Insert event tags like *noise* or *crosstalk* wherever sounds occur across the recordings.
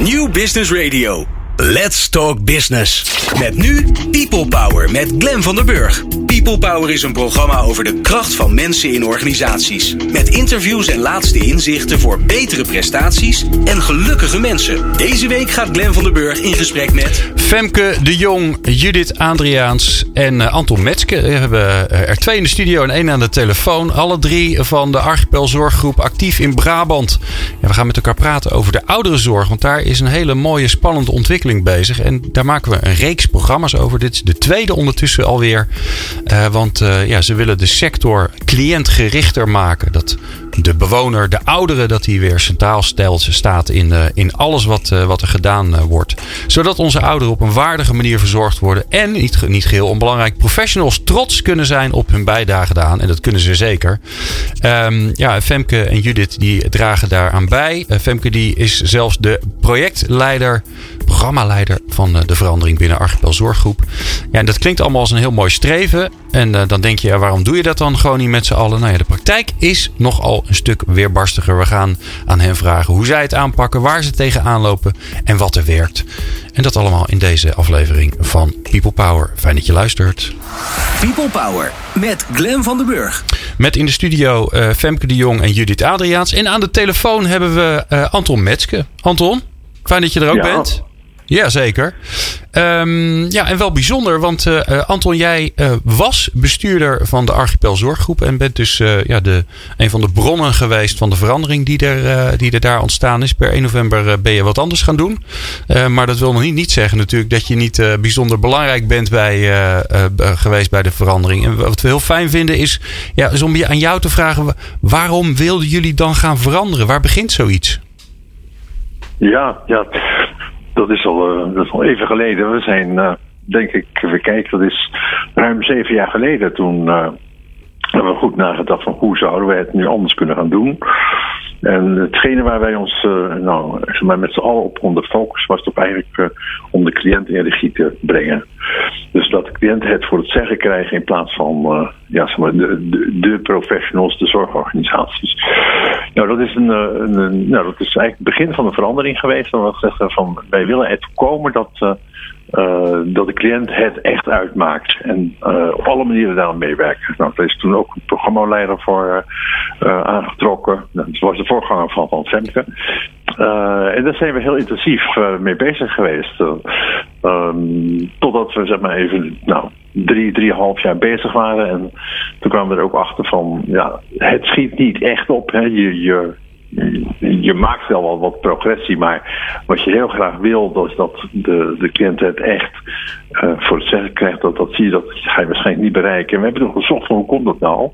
New Business Radio. Let's Talk Business. Met nu People Power met Glen van der Burg. People Power is een programma over de kracht van mensen in organisaties. Met interviews en laatste inzichten voor betere prestaties en gelukkige mensen. Deze week gaat Glen van der Burg in gesprek met... Femke de Jong, Judith Adriaans en uh, Anton Metske. We hebben er twee in de studio en één aan de telefoon. Alle drie van de Archipel Zorggroep actief in Brabant. Ja, we gaan met elkaar praten over de ouderenzorg. Want daar is een hele mooie, spannende ontwikkeling bezig. En daar maken we een reeks programma's over. Dit is de tweede ondertussen alweer. Uh, want uh, ja, ze willen de sector cliëntgerichter maken. Dat de bewoner, de oudere, dat hij weer centraal stelt, staat in, uh, in alles wat, wat er gedaan wordt. Zodat onze ouderen op een waardige manier verzorgd worden. En niet, niet geheel onbelangrijk, professionals trots kunnen zijn op hun bijdrage gedaan. En dat kunnen ze zeker. Um, ja, Femke en Judith die dragen daaraan bij. Femke die is zelfs de projectleider, programmaleider van de verandering binnen Archipel Zorggroep. Ja, en dat klinkt allemaal als een heel mooi streven. En dan denk je, ja, waarom doe je dat dan gewoon niet met z'n allen? Nou ja, de praktijk is nogal een stuk weerbarstiger. We gaan aan hen vragen hoe zij het aanpakken, waar ze tegenaan lopen en wat er werkt. En dat allemaal in deze aflevering van People Power. Fijn dat je luistert. People Power met Glen van den Burg. Met in de studio uh, Femke de Jong en Judith Adriaans. En aan de telefoon hebben we uh, Anton Metske. Anton, fijn dat je er ook ja. bent. Jazeker. Um, ja, en wel bijzonder, want uh, Anton, jij uh, was bestuurder van de Archipel Zorggroep en bent dus ja, de, een van de bronnen geweest van de verandering die er, die er daar ontstaan is. Per 1 november ben je wat anders gaan doen. maar dat wil nog niet, zeggen natuurlijk dat je niet bijzonder belangrijk bent bij, geweest bij de verandering. En wat we heel fijn vinden is, ja, om je aan jou te vragen, waarom wilden jullie dan gaan veranderen? Waar begint zoiets? Ja, ja dat is al, uh, dat is al even geleden. We zijn, uh, denk ik, even kijken, dat is ruim zeven jaar geleden. Toen uh, hebben we goed nagedacht van hoe zouden wij het nu anders kunnen gaan doen. En hetgene waar wij ons nou, zeg maar, met z'n allen op konden focussen, was toch eigenlijk om de cliënt in regie te brengen. Dus dat de cliënt het voor het zeggen krijgen in plaats van ja, zeg maar, de, de, professionals, de zorgorganisaties. Nou, dat is, een, een, nou, dat is eigenlijk het begin van een verandering geweest. Dan zeggen van, wij willen het voorkomen dat, uh, dat de cliënt het echt uitmaakt. En uh, op alle manieren daaraan meewerken. Nou, daar is toen ook een programmaleider voor aangetrokken. Dat was de voorganger van, van Femke. en daar zijn we heel intensief mee bezig geweest. Um, totdat we zeg maar even nou, drie, drieënhalf jaar bezig waren. En toen kwamen we er ook achter van, ja, het schiet niet echt op. Hè. Je, je, je maakt wel wat, wat progressie, maar wat je heel graag wil, dat is dat de, de cliënt het echt uh, voor het zeggen krijgt. Dat, dat zie je, dat ga je waarschijnlijk niet bereiken. En we hebben toen gezocht hoe komt dat nou?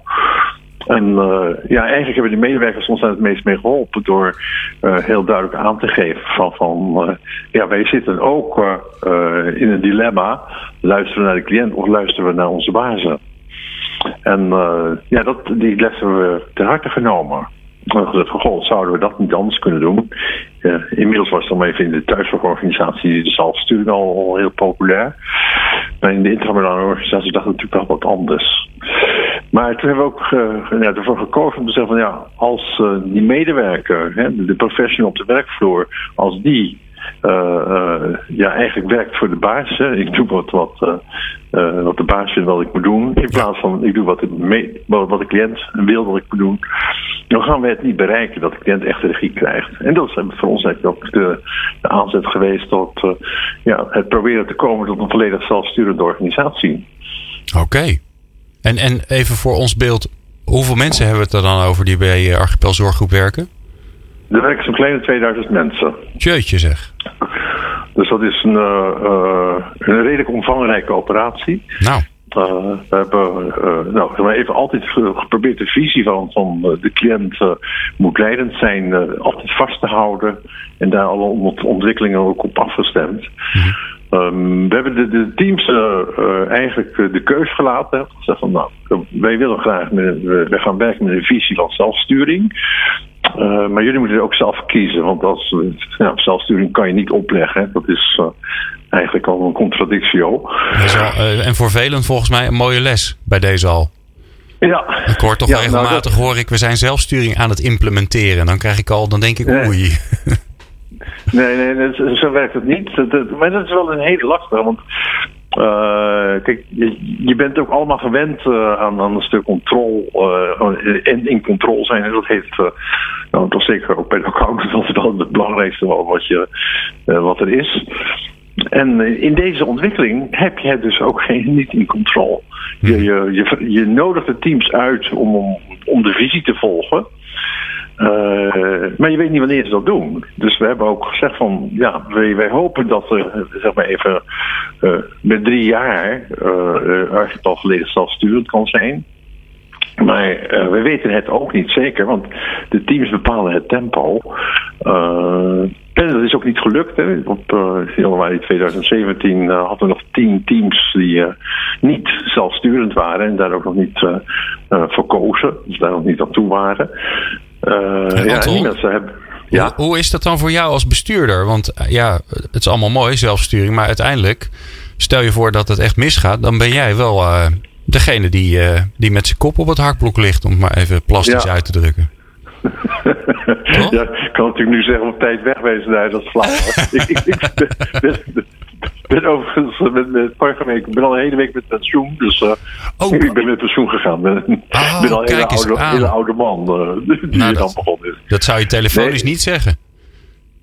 En uh, ja, eigenlijk hebben die medewerkers ons daar het meest mee geholpen door uh, heel duidelijk aan te geven van, van ja, wij zitten ook in een dilemma. Luisteren we naar de cliënt of luisteren we naar onze bazen? En ja, dat, die les hebben we ter harte genomen. Gezegd van, goh, zouden we dat niet anders kunnen doen? inmiddels was het dan even in de thuiszorgorganisatie de zelfsturing al, al heel populair. Maar in de intramurale organisatie dacht het natuurlijk wel wat anders. Maar toen hebben we ook ja, ervoor gekozen om te zeggen van ja, als uh, die medewerker, hè, de professional op de werkvloer, als die ja, eigenlijk werkt voor de baas. Hè. Ik doe wat, wat, wat de baas vindt wat ik moet doen. In plaats van ik doe wat de, wat de cliënt wil dat ik moet doen. Dan gaan we het niet bereiken dat de cliënt echt regie krijgt. En dat is voor ons eigenlijk ook de, de aanzet geweest tot ja, het proberen te komen tot een volledig zelfsturende organisatie. Oké. En, en even voor ons beeld, hoeveel mensen hebben we het er dan over die bij Archipel Zorggroep werken? Er werken zo'n kleine 2000 mensen. Jeetje zeg. Dus dat is een, uh, uh, een redelijk omvangrijke operatie. Nou. Uh, we hebben uh, nou, even altijd geprobeerd de visie van, van de cliënt uh, moet leidend zijn, altijd vast te houden en daar alle ontwikkelingen ook op afgestemd. Mm-hmm. Um, we hebben de, de teams eigenlijk de keus gelaten. Gezegd van nou, wij willen graag, met, wij gaan werken met een visie van zelfsturing. Uh, maar jullie moeten ook zelf kiezen, want als ja, zelfsturing kan je niet opleggen. Hè. Dat is uh, eigenlijk al een contradictio. Uh, en voor velen volgens mij een mooie les bij deze al. Ja. Ik hoor toch ja, regelmatig, nou, dat... hoor ik, we zijn zelfsturing aan het implementeren. Dan krijg ik al, dan denk ik, oei. Nee, nee, nee, zo werkt het niet. Maar dat is wel een hele lastige, want uh, kijk, je, je, bent ook allemaal gewend uh, aan, aan, een stuk controle uh, en in controle zijn. En dat heeft, nou, toch zeker ook bij de accountant, *laughs* dat is wel het belangrijkste wat, je, wat er is. En in deze ontwikkeling heb je dus ook geen, *laughs* niet in controle. Je, je, je, je nodigt de teams uit om, om, om de visie te volgen. Uh, maar je weet niet wanneer ze dat doen. Dus we hebben ook gezegd van, ja, wij, wij hopen dat er, zeg maar even, uh, met drie jaar uh, Archipel volledig zelfsturend kan zijn. Maar uh, we weten het ook niet zeker, want de teams bepalen het tempo. En dat is ook niet gelukt. Hè. Op uh, januari 2017 uh, hadden we nog tien teams die niet zelfsturend waren en daar ook nog niet verkozen, dus daar nog niet aan toe waren. Ja, die mensen hebben. Ja. Hoe, hoe, is dat dan voor jou als bestuurder? Want ja, het is allemaal mooi, zelfsturing, maar uiteindelijk, stel je voor dat het echt misgaat, dan ben jij wel degene die, die met zijn kop op het hakblok ligt, om het maar even plastisch uit te drukken. Ja, ik kan natuurlijk nu zeggen op tijd wegwezen. Nee, dat is flauw. *laughs* ik, ik, ik ben, ben, overigens met, met vorige week, ben al een hele week met pensioen. Dus uh, oh, ik ben met pensioen gegaan. Ik ben, oh, ben al een hele oude, hele oude man uh, die nou, dat, begonnen is. Dat zou je telefonisch nee, niet zeggen.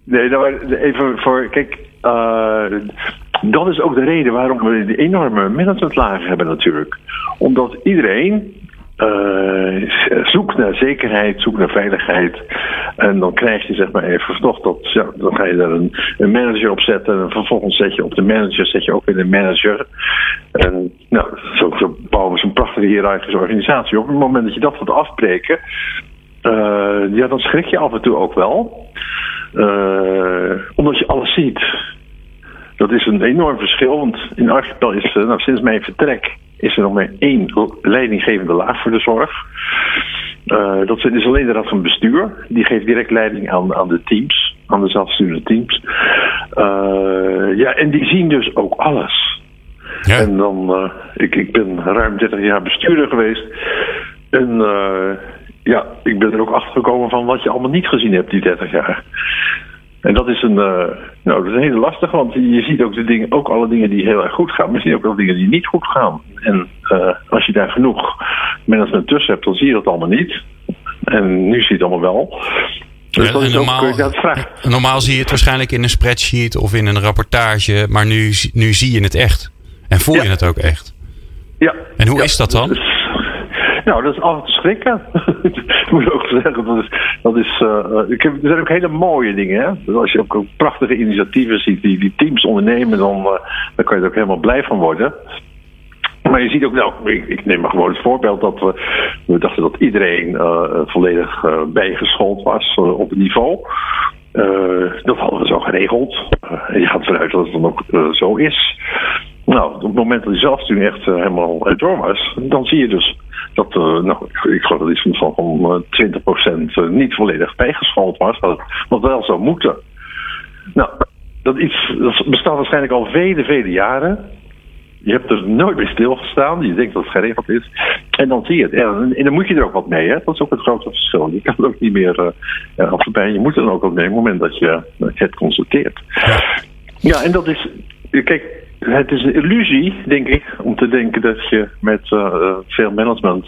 Nee, nou, even voor. Kijk, uh, dat is ook de reden waarom we die enorme managementlagen hebben natuurlijk. Omdat iedereen uh, zoek naar zekerheid, zoek naar veiligheid. En dan krijg je zeg maar even toch dat, ja, dan ga je daar een, een, manager op zetten. En vervolgens zet je op de manager, zet je ook weer een manager. En nou, zo, zo bouwen we zo'n prachtige hiërarchische organisatie. Op het moment dat je dat gaat afbreken, uh, ja, dan schrik je af en toe ook wel. Uh, omdat je alles ziet. Dat is een enorm verschil, want in Archipel is, nou, sinds mijn vertrek is er nog maar één leidinggevende laag voor de zorg. Uh, dat is alleen de raad van bestuur. Die geeft direct leiding aan, aan de teams, aan de zelfsturende teams. Uh, ja, en die zien dus ook alles. Ja. En dan, uh, ik, ik ben ruim 30 jaar bestuurder geweest. En ja, ik ben er ook achter gekomen van wat je allemaal niet gezien hebt die 30 jaar. En dat is een, uh, nou, dat is een hele lastige, want je ziet ook, de dingen, ook alle dingen die heel erg goed gaan, maar je ziet ook wel dingen die niet goed gaan. En uh, als je daar genoeg management tussen hebt, dan zie je dat allemaal niet. En nu zie je het allemaal wel. Dus dat is normaal, ook, dat vraagt. normaal zie je het waarschijnlijk in een spreadsheet of in een rapportage, maar nu, nu zie je het echt. En voel ja. je het ook echt. Ja. En hoe ja, is dat dan? Dus, nou, dat is altijd schrikken. *laughs* *laughs* moet ook zeggen, dat is. Dat is ik heb, er zijn ook hele mooie dingen. Hè? Dus als je ook, prachtige initiatieven ziet die, die teams ondernemen, dan, uh, dan kan je er ook helemaal blij van worden. Maar je ziet ook, nou, ik, neem maar gewoon het voorbeeld dat we, we dachten dat iedereen volledig bijgeschoold was op het niveau. dat hadden we zo geregeld. en je gaat eruit dat het dan ook zo is. Nou, op het moment dat die zelfsturing echt helemaal door was, dan zie je dus dat, uh, nou, ik geloof dat iets van, van 20% uh, niet volledig bijgeschoold was, wat, wat wel zou moeten. Nou, dat, iets, dat bestaat waarschijnlijk al vele, vele jaren. Je hebt er nooit bij stilgestaan. Je denkt dat het geregeld is. En dan zie je het. En, en dan moet je er ook wat mee. Hè? Dat is ook het grote verschil. Je kan het ook niet meer uh. Je moet er ook wat mee op het moment dat je, dat het consulteert. Ja. ja, en dat is. Kijk, het is een illusie, denk ik, om te denken dat je met uh, veel management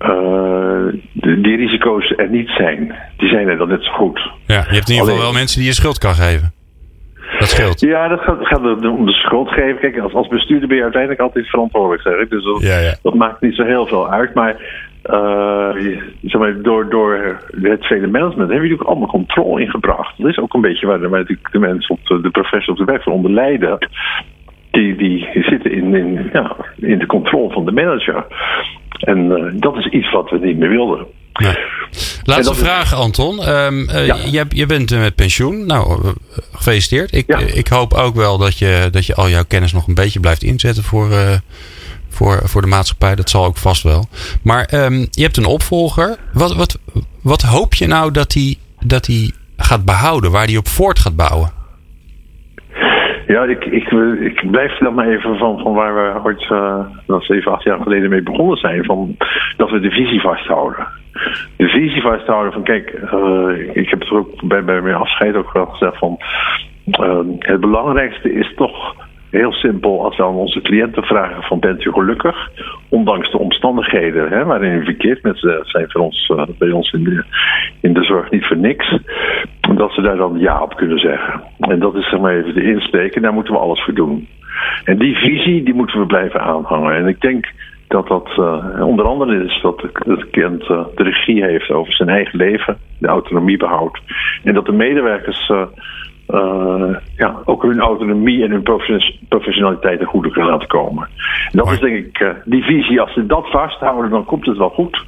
uh, die risico's er niet zijn. Die zijn er dan net zo goed. Ja, je hebt in ieder geval wel mensen die je schuld kan geven. Dat scheelt. Ja, dat gaat, gaat om de schuld geven. Kijk, als, als bestuurder ben je uiteindelijk altijd verantwoordelijk, zeg ik. Dus dat, ja, ja. dat maakt niet zo heel veel uit. Maar uh, zeg maar, door, door het vele management hebben we natuurlijk allemaal controle ingebracht. Dat is ook een beetje waar, waar natuurlijk de mensen op de, de professionals op de weg van onder lijden die, die zitten in, in, ja, in de controle van de manager. En uh, dat is iets wat we niet meer wilden. Nee. Laatste vraag, Anton. Um, uh, ja. je, je, bent met pensioen. Nou, gefeliciteerd. Ik, ja. ik hoop ook wel dat je, dat je al jouw kennis nog een beetje blijft inzetten voor, uh, voor, voor de maatschappij. Dat zal ook vast wel. Maar um, je hebt een opvolger. Wat, wat, wat hoop je nou dat hij dat gaat behouden? Waar hij op voort gaat bouwen? Ja, ik, ik, blijf dan maar even van, van waar we ooit, uh, dat zeven, acht jaar geleden mee begonnen zijn. Van, dat we de visie vasthouden. De visie vasthouden van, kijk, uh, ik heb het ook bij, bij mijn afscheid ook wel gezegd van, uh, het belangrijkste is toch heel simpel als we aan onze cliënten vragen van bent u gelukkig? Ondanks de omstandigheden hè, waarin u verkeert met ze zijn voor ons, bij ons in de, in de zorg niet voor niks. Dat ze daar dan ja op kunnen zeggen. En dat is zeg maar even de insteek en daar moeten we alles voor doen. En die visie die moeten we blijven aanhangen. En ik denk dat dat uh, onder andere is dat de cliënt uh, de regie heeft over zijn eigen leven, de autonomie behoudt. En dat de medewerkers uh, uh, ja, ook hun autonomie en hun professionaliteit ten goede kunnen laten komen. En dat Mooi. is denk ik die visie. Als ze dat vasthouden, dan komt het wel goed.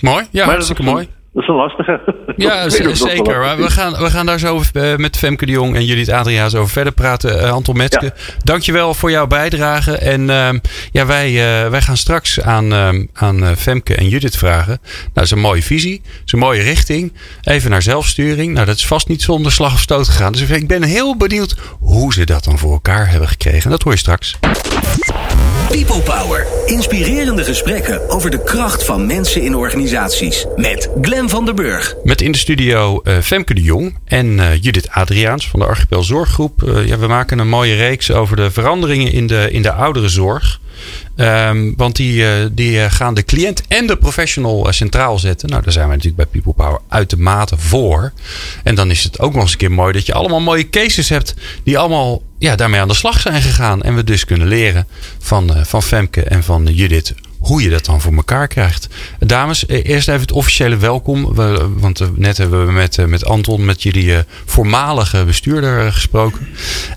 Mooi, ja, Maar hartstikke dat is mooi. Dat is een lastige. Ja, *laughs* zeker. Maar we gaan, we gaan daar zo eh, met Femke de Jong en Judith Adriaans over verder praten. Eh, Anton Metske, Ja. dankjewel voor jouw bijdrage. En ehm, ja, wij, eh, wij gaan straks aan, ehm, aan Femke en Judith vragen. Nou, dat is een mooie visie. Dat is een mooie richting. Even naar zelfsturing. Nou, dat is vast niet zonder slag of stoot gegaan. Dus ik ben heel benieuwd hoe ze dat dan voor elkaar hebben gekregen. Dat hoor je straks. People Power. Inspirerende gesprekken over de kracht van mensen in organisaties. Met Van der Burg. Met in de studio eh, Femke de Jong en eh, Judith Adriaans van de Archipel Zorggroep. Eh, ja, we maken een mooie reeks over de veranderingen in de, in de ouderenzorg. Ehm, want die, die gaan de cliënt en de professional centraal zetten. Nou, daar zijn we natuurlijk bij People Power uitermate voor. En dan is het ook nog eens een keer mooi dat je allemaal mooie cases hebt. die allemaal ja, daarmee aan de slag zijn gegaan. En we dus kunnen leren van, van Femke en van Judith hoe je dat dan voor elkaar krijgt. Dames, eh, eerst even het officiële welkom. We, want eh, net hebben we met, eh, met Anton, met jullie eh, voormalige bestuurder gesproken.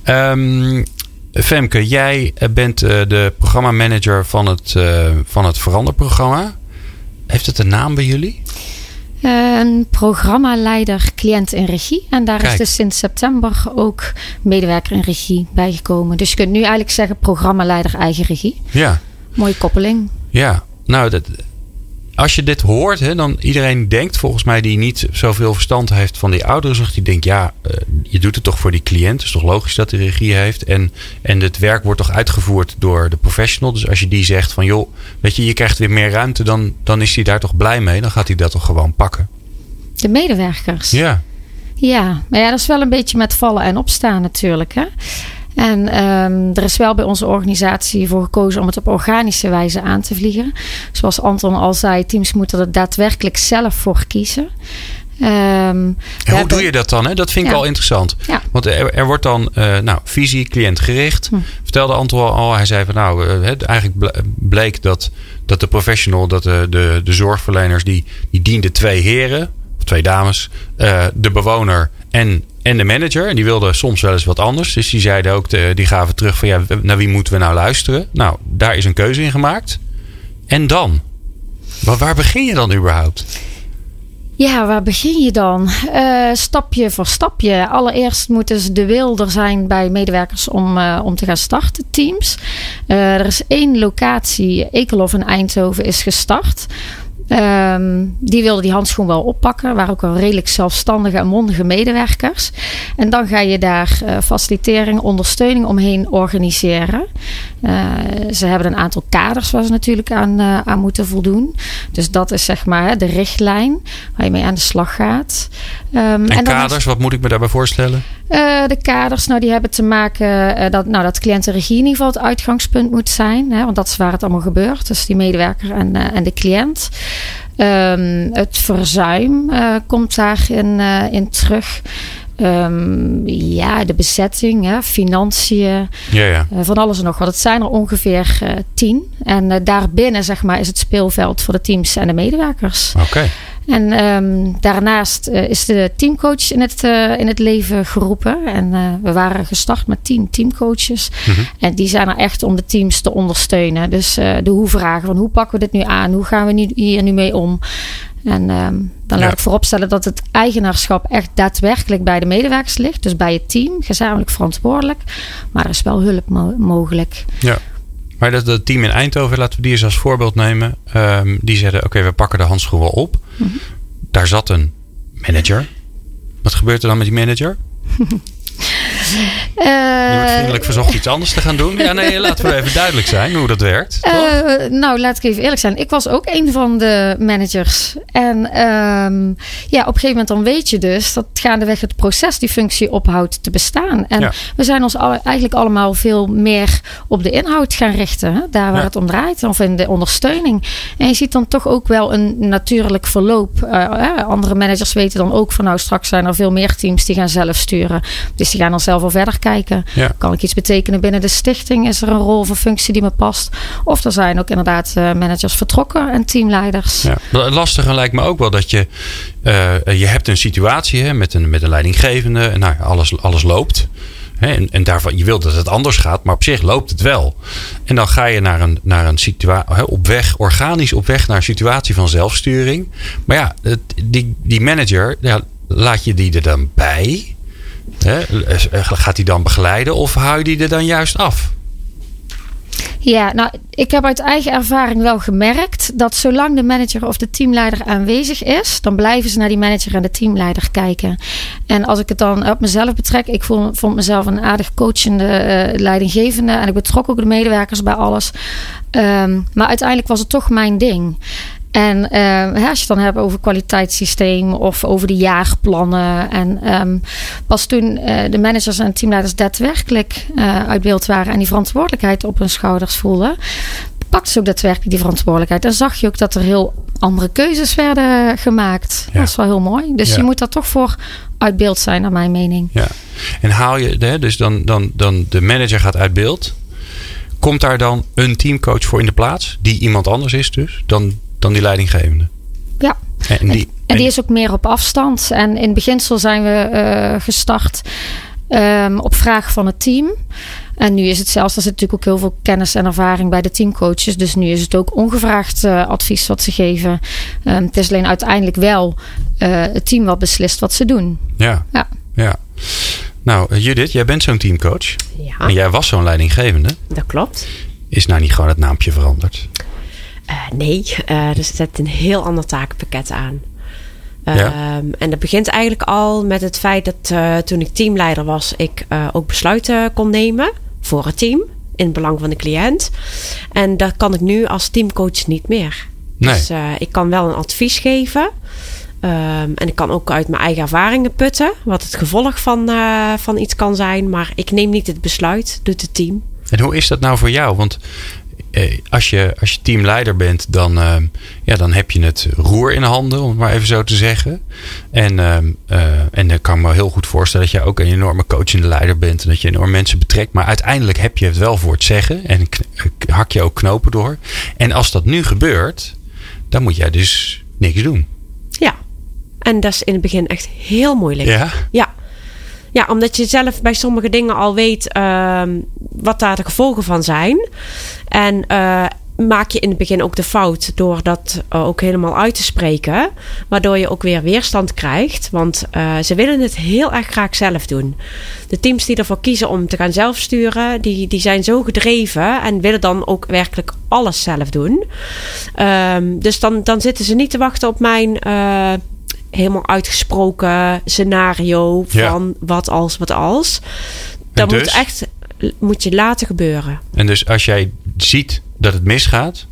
Ehm, Femke, jij bent de programmamanager van het, van het Veranderprogramma. Heeft het een naam bij jullie? Een programmaleider cliënt in regie. En daar Kijk. is dus sinds september ook medewerker in regie bijgekomen. Dus je kunt nu eigenlijk zeggen programmaleider eigen regie. Ja. Mooie koppeling. Ja, nou, dat, als je dit hoort, hè, dan iedereen denkt volgens mij die niet zoveel verstand heeft van die ouderenzorg. Die denkt, ja, eh, je doet het toch voor die cliënt. Het is toch logisch dat hij regie heeft. En, en het werk wordt toch uitgevoerd door de professional. Dus als je die zegt van, joh, weet je, je krijgt weer meer ruimte. Dan, dan is hij daar toch blij mee. Dan gaat hij dat toch gewoon pakken. De medewerkers. Ja, Ja, maar ja, dat is wel een beetje met vallen en opstaan natuurlijk. Hè? En ehm, er is wel bij onze organisatie voor gekozen om het op organische wijze aan te vliegen. Zoals Anton al zei, teams moeten er daadwerkelijk zelf voor kiezen. Ehm, En hoe doe je dat dan? Hè? Dat vind ik Ja. wel interessant. Ja. Want er, er wordt dan, eh, nou, visie, cliëntgericht. Hm. Vertelde Anton al, hij zei van nou, eh, het, eigenlijk ble- bleek dat, dat de professional, dat de, de, de zorgverleners, die, die dienden twee heren, of twee dames, eh, de bewoner en, en de manager. En die wilden soms wel eens wat anders. Dus die zeiden ook, die gaven terug van ja, naar wie moeten we nou luisteren? Nou, daar is een keuze in gemaakt. En dan? Maar waar begin je dan überhaupt? Ja, waar begin je dan? Eh, stapje voor stapje. Allereerst moet dus de wil er zijn bij medewerkers om, eh, om te gaan starten, teams. Eh, er is één locatie, Ekelhof in Eindhoven, is gestart. Ehm, die wilden die handschoen wel oppakken. Waren ook wel redelijk zelfstandige en mondige medewerkers. En dan ga je daar eh, facilitering, ondersteuning omheen organiseren. Eh, ze hebben een aantal kaders waar ze natuurlijk aan, eh, aan moeten voldoen. Dus dat is zeg maar hè, de richtlijn waar je mee aan de slag gaat. Ehm, En, is- kaders, wat moet ik me daarbij voorstellen? de kaders, nou, die hebben te maken dat, nou, dat cliëntenregie in ieder geval het uitgangspunt moet zijn. Hè, want dat is waar het allemaal gebeurt. Dus die medewerker en, en de cliënt. Ehm, het verzuim eh, komt daarin eh, in terug. Ehm, ja, de bezetting, hè, financiën, Ja, ja. eh, van alles en nog wat. Het zijn er ongeveer tien. En daarbinnen zeg maar, is het speelveld voor de teams en de medewerkers. Oké. En ehm, daarnaast eh, is de teamcoach in het, eh, in het leven geroepen. En eh, we waren gestart met tien teamcoaches. Mhm. En die zijn er echt om de teams te ondersteunen. Dus de hoe-vragen van hoe pakken we dit nu aan? Hoe gaan we nu, hier nu mee om? En ehm, dan laat ik vooropstellen dat het eigenaarschap echt daadwerkelijk bij de medewerkers ligt. Dus bij het team, gezamenlijk verantwoordelijk. Maar er is wel hulp mo- mogelijk. Ja. Maar dat, dat team in Eindhoven, laten we die eens als voorbeeld nemen. Ehm, die zeiden, oké, we pakken de handschoen wel op. Mhm. Daar zat een manager. Wat gebeurt er dan met die manager? *laughs* je wordt vriendelijk verzocht iets anders te gaan doen. Ja, nee, laten we even duidelijk zijn hoe dat werkt. Uh, nou, laat ik even eerlijk zijn. Ik was ook een van de managers. En um, ja, op een gegeven moment dan weet je dus dat gaandeweg het proces die functie ophoudt te bestaan. En we zijn ons alle, eigenlijk allemaal veel meer op de inhoud gaan richten. Hè? Daar waar het om draait. Of in de ondersteuning. En je ziet dan toch ook wel een natuurlijk verloop. Uh, andere managers weten dan ook van nou straks zijn er veel meer teams die gaan zelf sturen. Dus die gaan dan zelf al verder kijken. Kan ik iets betekenen binnen de stichting? Is er een rol of functie die me past? Of er zijn ook inderdaad uh, managers vertrokken en teamleiders. Ja. Het lastige lijkt me ook wel dat je, uh, je hebt een situatie hè, met, een, met een leidinggevende. En nou, alles, alles loopt. En, en daarvan, je wilt dat het anders gaat, maar op zich loopt het wel. En dan ga je naar een, naar een situatie, op weg, organisch op weg naar een situatie van zelfsturing. Maar ja, die, die manager, ja, laat je die er dan bij? Gaat hij dan begeleiden of hou je die er dan juist af? Ja, nou, ik heb uit eigen ervaring wel gemerkt dat zolang de manager of de teamleider aanwezig is, dan blijven ze naar die manager en de teamleider kijken. En als ik het dan op mezelf betrek, ik vond, mezelf een aardig coachende uh, leidinggevende en ik betrok ook de medewerkers bij alles. Um, maar uiteindelijk was het toch mijn ding. En uh, als je het dan hebt over kwaliteitssysteem of over de jaarplannen. En um, pas toen uh, de managers en teamleiders daadwerkelijk uh, uit beeld waren en die verantwoordelijkheid op hun schouders voelden, pakten ze ook daadwerkelijk die verantwoordelijkheid. En zag je ook dat er heel andere keuzes werden gemaakt. Ja. Dat is wel heel mooi. Dus ja. je moet daar toch voor uit beeld zijn, naar mijn mening. Ja. En haal je, hè, dus dan, dan, dan de manager gaat uit beeld. Komt daar dan een teamcoach voor in de plaats, die iemand anders is dus, dan dan die leidinggevende. Ja. En die, en die is ook meer op afstand. En in beginsel zijn we uh, gestart um, op vraag van het team. En nu is het zelfs, er zit natuurlijk ook heel veel kennis en ervaring bij de teamcoaches. Dus nu is het ook ongevraagd uh, advies wat ze geven. Um, het is alleen uiteindelijk wel uh, het team wat beslist wat ze doen. Ja. Ja. ja. Nou, Judith, jij bent zo'n teamcoach. Ja. En jij was zo'n leidinggevende. Dat klopt. Is nou niet gewoon het naampje veranderd? Uh, nee, er zet een heel ander takenpakket aan. Ja. um, en dat begint eigenlijk al met het feit dat uh, toen ik teamleider was, ik ook besluiten kon nemen voor het team in het belang van de cliënt. En dat kan ik nu als teamcoach niet meer. Nee. Dus ik kan wel een advies geven. Um, en ik kan ook uit mijn eigen ervaringen putten, wat het gevolg van, van iets kan zijn. Maar ik neem niet het besluit, doet het team. En hoe is dat nou voor jou? Want eh, als, je, als je teamleider bent, dan, uh, ja, dan heb je het roer in handen, om het maar even zo te zeggen. En, uh, en dan kan ik me heel goed voorstellen dat je ook een enorme coachende leider bent en dat je enorm mensen betrekt. Maar uiteindelijk heb je het wel voor het zeggen en hak je ook knopen door. En als dat nu gebeurt, dan moet jij dus niks doen. Ja, en dat is in het begin echt heel moeilijk. Ja? Ja. Ja, omdat je zelf bij sommige dingen al weet uh, wat daar de gevolgen van zijn. En uh, maak je in het begin ook de fout door dat ook helemaal uit te spreken. Waardoor je ook weer weerstand krijgt. Want uh, ze willen het heel erg graag zelf doen. De teams die ervoor kiezen om te gaan zelfsturen, die, die zijn zo gedreven en willen dan ook werkelijk alles zelf doen. Um, dus dan, dan zitten ze niet te wachten op mijn helemaal uitgesproken scenario van ja. wat als, wat als. Dat dus? moet echt moet je laten gebeuren. En dus als jij ziet dat het misgaat,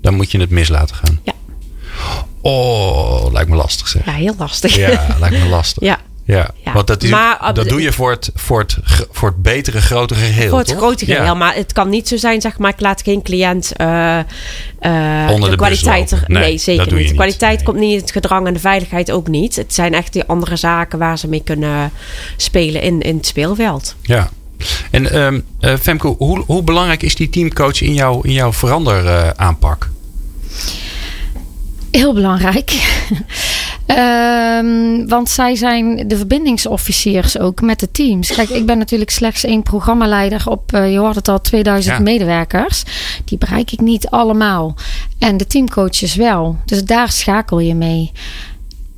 dan moet je het mis laten gaan. Ja. Oh, lijkt me lastig zeg. Ja, heel lastig. Ja, *laughs* lijkt me lastig. Ja. Ja, ja, want dat, is, maar, dat doe je voor het, voor, het, voor het betere, grotere geheel. Voor het toch? grote geheel. Ja. Maar het kan niet zo zijn, zeg maar, ik laat geen cliënt uh, uh, Onder de, de kwaliteit. Er, nee, nee, zeker niet. niet. De kwaliteit nee. komt niet in het gedrang en de veiligheid ook niet. Het zijn echt die andere zaken waar ze mee kunnen spelen in, in het speelveld. Ja. En um, uh, Femke, hoe, hoe belangrijk is die teamcoach in, jou, in jouw veranderaanpak? Heel belangrijk. Um, want zij zijn de verbindingsofficiers ook met de teams. Kijk, ik ben natuurlijk slechts één programmaleider op, uh, je hoort het al, 2000 ja. medewerkers. Die bereik ik niet allemaal. En de teamcoaches wel. Dus daar schakel je mee.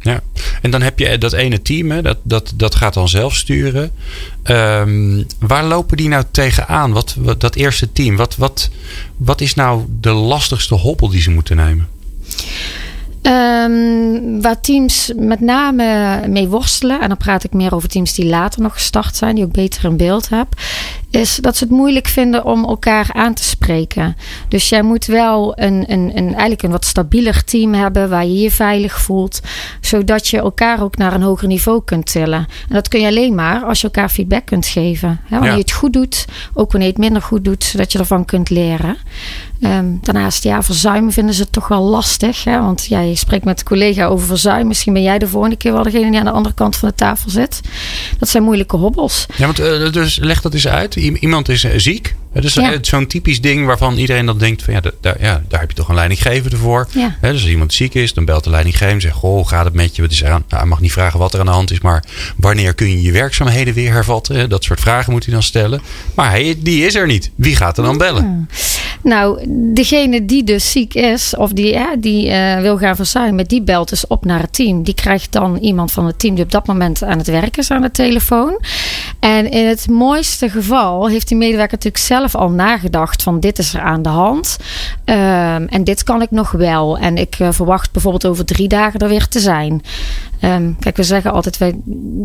Ja, en dan heb je dat ene team, hè, dat, dat, dat gaat dan zelf sturen. Um, waar lopen die nou tegenaan? Wat, wat, dat eerste team, wat, wat, wat is nou de lastigste hobbel die ze moeten nemen? Um, waar teams met name mee worstelen, en dan praat ik meer over teams die later nog gestart zijn, die ook beter een beeld hebben, is dat ze het moeilijk vinden om elkaar aan te spreken. Dus jij moet wel een, een, een, eigenlijk een wat stabieler team hebben waar je je veilig voelt, zodat je elkaar ook naar een hoger niveau kunt tillen. En dat kun je alleen maar als je elkaar feedback kunt geven. Hè? Wanneer je het goed doet, ook wanneer je het minder goed doet, zodat je ervan kunt leren. Um, daarnaast, ja, verzuimen vinden ze toch wel lastig. Hè? Want jij ja, spreekt met een collega over verzuim. Misschien ben jij de volgende keer wel degene die aan de andere kant van de tafel zit. Dat zijn moeilijke hobbels. Ja, want uh, dus leg dat eens uit. Iemand is uh, ziek. Het is ja. zo'n typisch ding waarvan iedereen dan denkt: van ja, daar, ja, daar heb je toch een leidinggevende voor. Ja. dus als iemand ziek is, dan belt de leidinggevende en zegt: Goh, hoe gaat het met je? Wat is er aan? Nou, hij mag niet vragen wat er aan de hand is, maar wanneer kun je je werkzaamheden weer hervatten? Dat soort vragen moet hij dan stellen. Maar hij, die is er niet. Wie gaat er dan bellen? Nou, degene die dus ziek is of die, ja, die uh, wil gaan verzuimen, die belt dus op naar het team. Die krijgt dan iemand van het team die op dat moment aan het werken is aan de telefoon. En in het mooiste geval heeft die medewerker natuurlijk zelf al nagedacht van dit is er aan de hand. Um, en dit kan ik nog wel. En ik uh, verwacht bijvoorbeeld over drie dagen er weer te zijn. Um, kijk, we zeggen altijd, wij,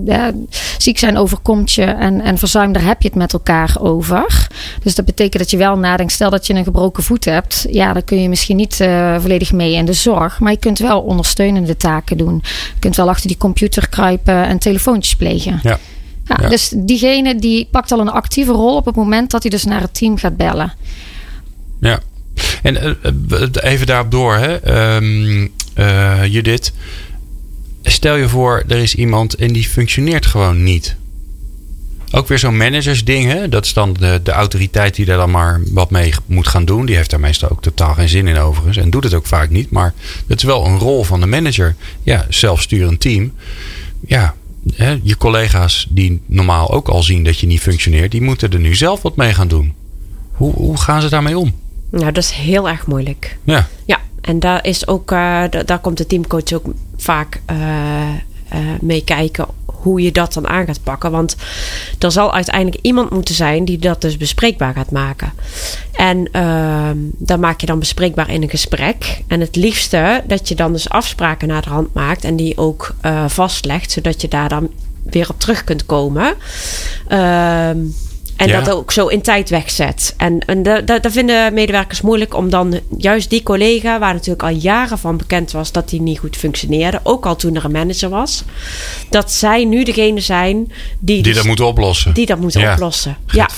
ja, ziek zijn overkomt je en, en verzuim, daar heb je het met elkaar over. Dus dat betekent dat je wel nadenkt, stel dat je een gebroken voet hebt, ja, dan kun je misschien niet uh, volledig mee in de zorg, maar je kunt wel ondersteunende taken doen. Je kunt wel achter die computer kruipen en telefoontjes plegen. Ja. Ja, ja. Dus diegene die pakt al een actieve rol op het moment dat hij dus naar het team gaat bellen. Ja, en uh, even daarop door, hè. Um, uh, Judith stel je voor, er is iemand en die functioneert gewoon niet. Ook weer zo'n managersding, hè? Dat is dan de, de autoriteit die daar dan maar wat mee moet gaan doen. Die heeft daar meestal ook totaal geen zin in overigens. En doet het ook vaak niet. Maar dat is wel een rol van de manager. Ja, zelfsturend team. Ja, hè, je collega's die normaal ook al zien dat je niet functioneert. Die moeten er nu zelf wat mee gaan doen. Hoe, hoe gaan ze daarmee om? Nou, dat is heel erg moeilijk. Ja. Ja, en daar is ook, uh, daar komt de teamcoach ook vaak uh, uh, mee kijken hoe je dat dan aan gaat pakken. Want er zal uiteindelijk iemand moeten zijn die dat dus bespreekbaar gaat maken. En uh, dat maak je dan bespreekbaar in een gesprek. En het liefste dat je dan dus afspraken naar de hand maakt en die ook uh, vastlegt, zodat je daar dan weer op terug kunt komen. Uh, en ja. dat ook zo in tijd wegzet. En, en dat, dat vinden medewerkers moeilijk om dan juist die collega, waar natuurlijk al jaren van bekend was dat die niet goed functioneerde, ook al toen er een manager was, dat zij nu degene zijn die, die dus, dat moeten oplossen. Die dat moeten ja. oplossen. Ja.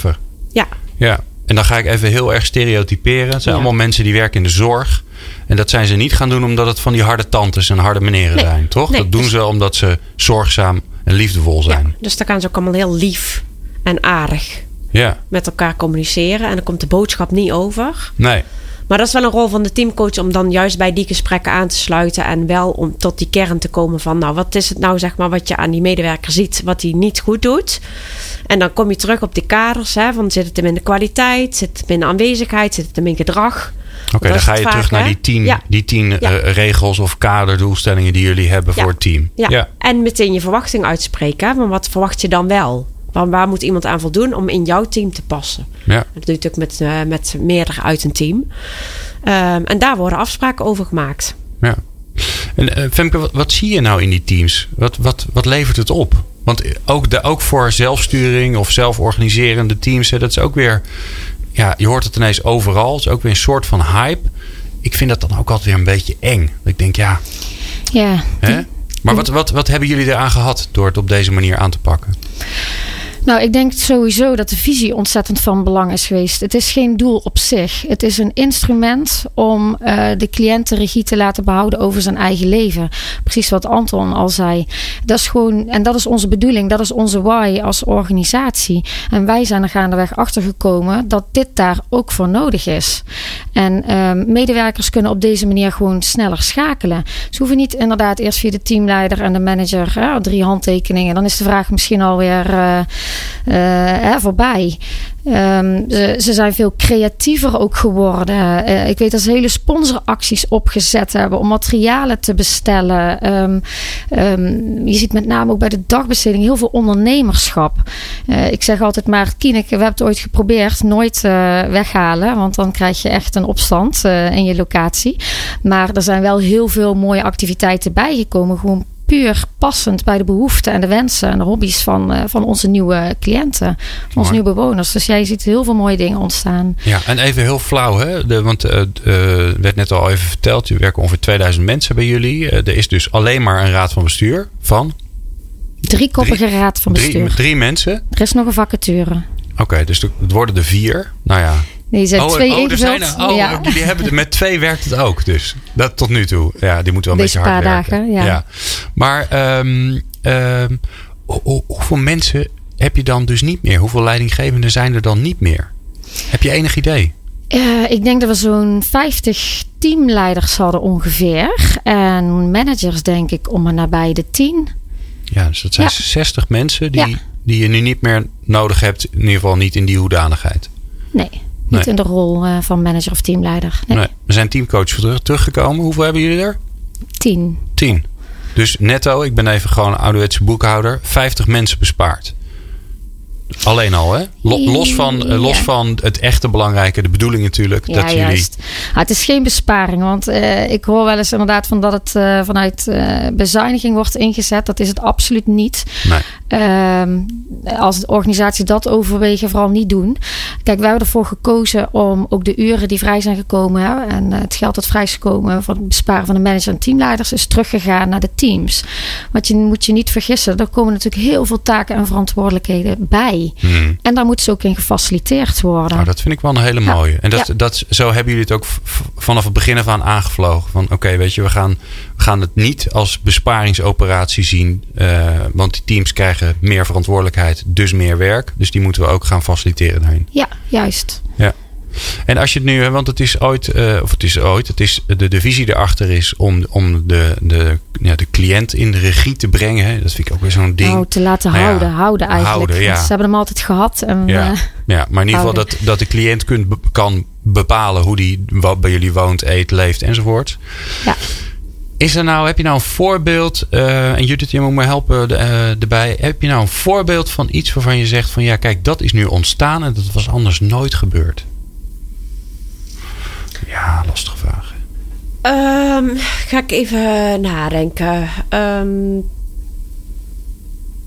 ja. Ja. En dan ga ik even heel erg stereotyperen. Het zijn allemaal mensen die werken in de zorg. En dat zijn ze niet gaan doen omdat het van die harde tantes en harde meneren nee. zijn, toch? Nee, dat doen ze omdat ze zorgzaam en liefdevol zijn. dus daar gaan ze ook allemaal heel lief en aardig ja. met elkaar communiceren. En dan komt de boodschap niet over. Nee. Maar dat is wel een rol van de teamcoach om dan juist bij die gesprekken aan te sluiten. En wel om tot die kern te komen van, nou, wat is het nou, zeg maar, wat je aan die medewerker ziet, wat hij niet goed doet. En dan kom je terug op de kaders, hè, van zit het hem in de kwaliteit, zit het hem in de aanwezigheid, zit het hem in gedrag. Oké, okay, dan ga je vaak, terug naar die tien, ja. die tien ja. uh, regels of kaderdoelstellingen die jullie hebben ja. voor het team. Ja. en meteen je verwachting uitspreken. Van wat verwacht je dan wel? Waar, waar, moet iemand aan voldoen om in jouw team te passen? Ja. Dat doe je ook met, uh, met meerdere uit een team. Um, en daar worden afspraken over gemaakt. Ja. En uh, Femke, wat, wat, zie je nou in die teams? Wat, wat, wat levert het op? Want ook, de, ook voor zelfsturing of zelforganiserende teams, hè, dat is ook weer. Ja, je hoort het ineens overal. Het is ook weer een soort van hype. Ik vind dat dan ook altijd weer een beetje eng. Ik denk, ja. Ja. Hè? Maar wat, wat, wat hebben jullie eraan gehad door het op deze manier aan te pakken? Nou, ik denk sowieso dat de visie ontzettend van belang is geweest. Het is geen doel op zich. Het is een instrument om uh, de cliënt de regie te laten behouden over zijn eigen leven. Precies wat Anton al zei. Dat is gewoon, en dat is onze bedoeling, dat is onze why als organisatie. En wij zijn er gaandeweg achter gekomen dat dit daar ook voor nodig is. En uh, medewerkers kunnen op deze manier gewoon sneller schakelen. Ze hoeven niet inderdaad eerst via de teamleider en de manager drie handtekeningen. Dan is de vraag misschien alweer. Hè, voorbij. Ehm, ze, ze, zijn veel creatiever ook geworden. Uh, ik weet dat ze hele sponsoracties opgezet hebben om materialen te bestellen. Um, um, je ziet met name ook bij de dagbesteding heel veel ondernemerschap. Uh, ik zeg altijd maar, Kieneke, we hebben het ooit geprobeerd. Nooit weghalen, want dan krijg je echt een opstand in je locatie. Maar er zijn wel heel veel mooie activiteiten bijgekomen. Gewoon puur passend bij de behoeften en de wensen en de hobby's van, uh, van onze nieuwe cliënten, onze nieuwe bewoners. Dus jij ziet heel veel mooie dingen ontstaan. Ja, en even heel flauw, hè? De, want uh, uh, werd net al even verteld, u werken ongeveer 2000 mensen bij jullie. er is dus alleen maar een raad van bestuur van. Driekoppige drie, raad van bestuur. Drie, drie mensen. Er is nog een vacature. Oké, okay, dus het worden er vier. Nou ja, Nee, zijn oh, twee oh, er zijn er, oh, ja. *laughs* jullie hebben het, met twee werkt het ook dus. Dat tot nu toe. Ja, die moeten wel een Deze beetje hard paar werken. dagen, ja. ja. Maar um, um, ho hoeveel mensen heb je dan dus niet meer? Hoeveel leidinggevenden zijn er dan niet meer? Heb je enig idee? Uh, ik denk dat we zo'n 50 teamleiders hadden ongeveer. En managers denk ik om en nabij de 10. Ja, dus dat zijn ja. 60 mensen die, die je nu niet meer nodig hebt. In ieder geval niet in die hoedanigheid. Nee. Niet in de rol uh, van manager of teamleider. Nee, Nee. We zijn teamcoach terug, teruggekomen. Hoeveel hebben jullie er? tien. Tien. Dus netto, ik ben even gewoon een ouderwetse boekhouder. 50 mensen bespaard. Alleen al, hè? Lo- los, van, eh, los Ja. van het echte belangrijke, de bedoeling natuurlijk. Ja, dat jullie. juist. Ah, het is geen besparing, want eh, ik hoor wel eens inderdaad van dat het eh, vanuit bezuiniging wordt ingezet. Dat is het absoluut niet. Nee. Ehm, als de organisatie dat overwegen, vooral niet doen. Kijk, wij hebben ervoor gekozen om ook de uren die vrij zijn gekomen hè, en het geld dat vrij is gekomen voor het besparen van de manager en teamleiders is teruggegaan naar de teams. Want je moet je niet vergissen, er komen natuurlijk heel veel taken en verantwoordelijkheden bij. Hmm. En daar moeten ze ook in gefaciliteerd worden. Nou, dat vind ik wel een hele Ja. mooie. En dat, Ja. dat, zo hebben jullie het ook vanaf het begin af aan aangevlogen. Van oké, weet je, we gaan, we gaan het niet als besparingsoperatie zien. eh, want die teams krijgen meer verantwoordelijkheid, dus meer werk. Dus die moeten we ook gaan faciliteren daarin. Ja, juist. Ja. En als je het nu, want het is ooit, eh, of het is ooit, het is de, de visie erachter is om, om de, de, ja, de cliënt in de regie te brengen. Hè. Dat vind ik ook weer zo'n ding. Nou, te laten Nou ja, houden, houden eigenlijk. houden, ja. Want Ze hebben hem altijd gehad. En, Ja, eh, ja, maar in ieder geval dat, dat de cliënt kunt, kan bepalen hoe die wat bij jullie woont, eet, leeft enzovoort. Ja. Is er nou, heb je nou een voorbeeld, eh, en Judith, je moet me helpen erbij. Heb je nou een voorbeeld van iets waarvan je zegt van ja, kijk, dat is nu ontstaan en dat was anders nooit gebeurd? Ja, lastige vraag. Ehm, ga ik even nadenken. Ehm,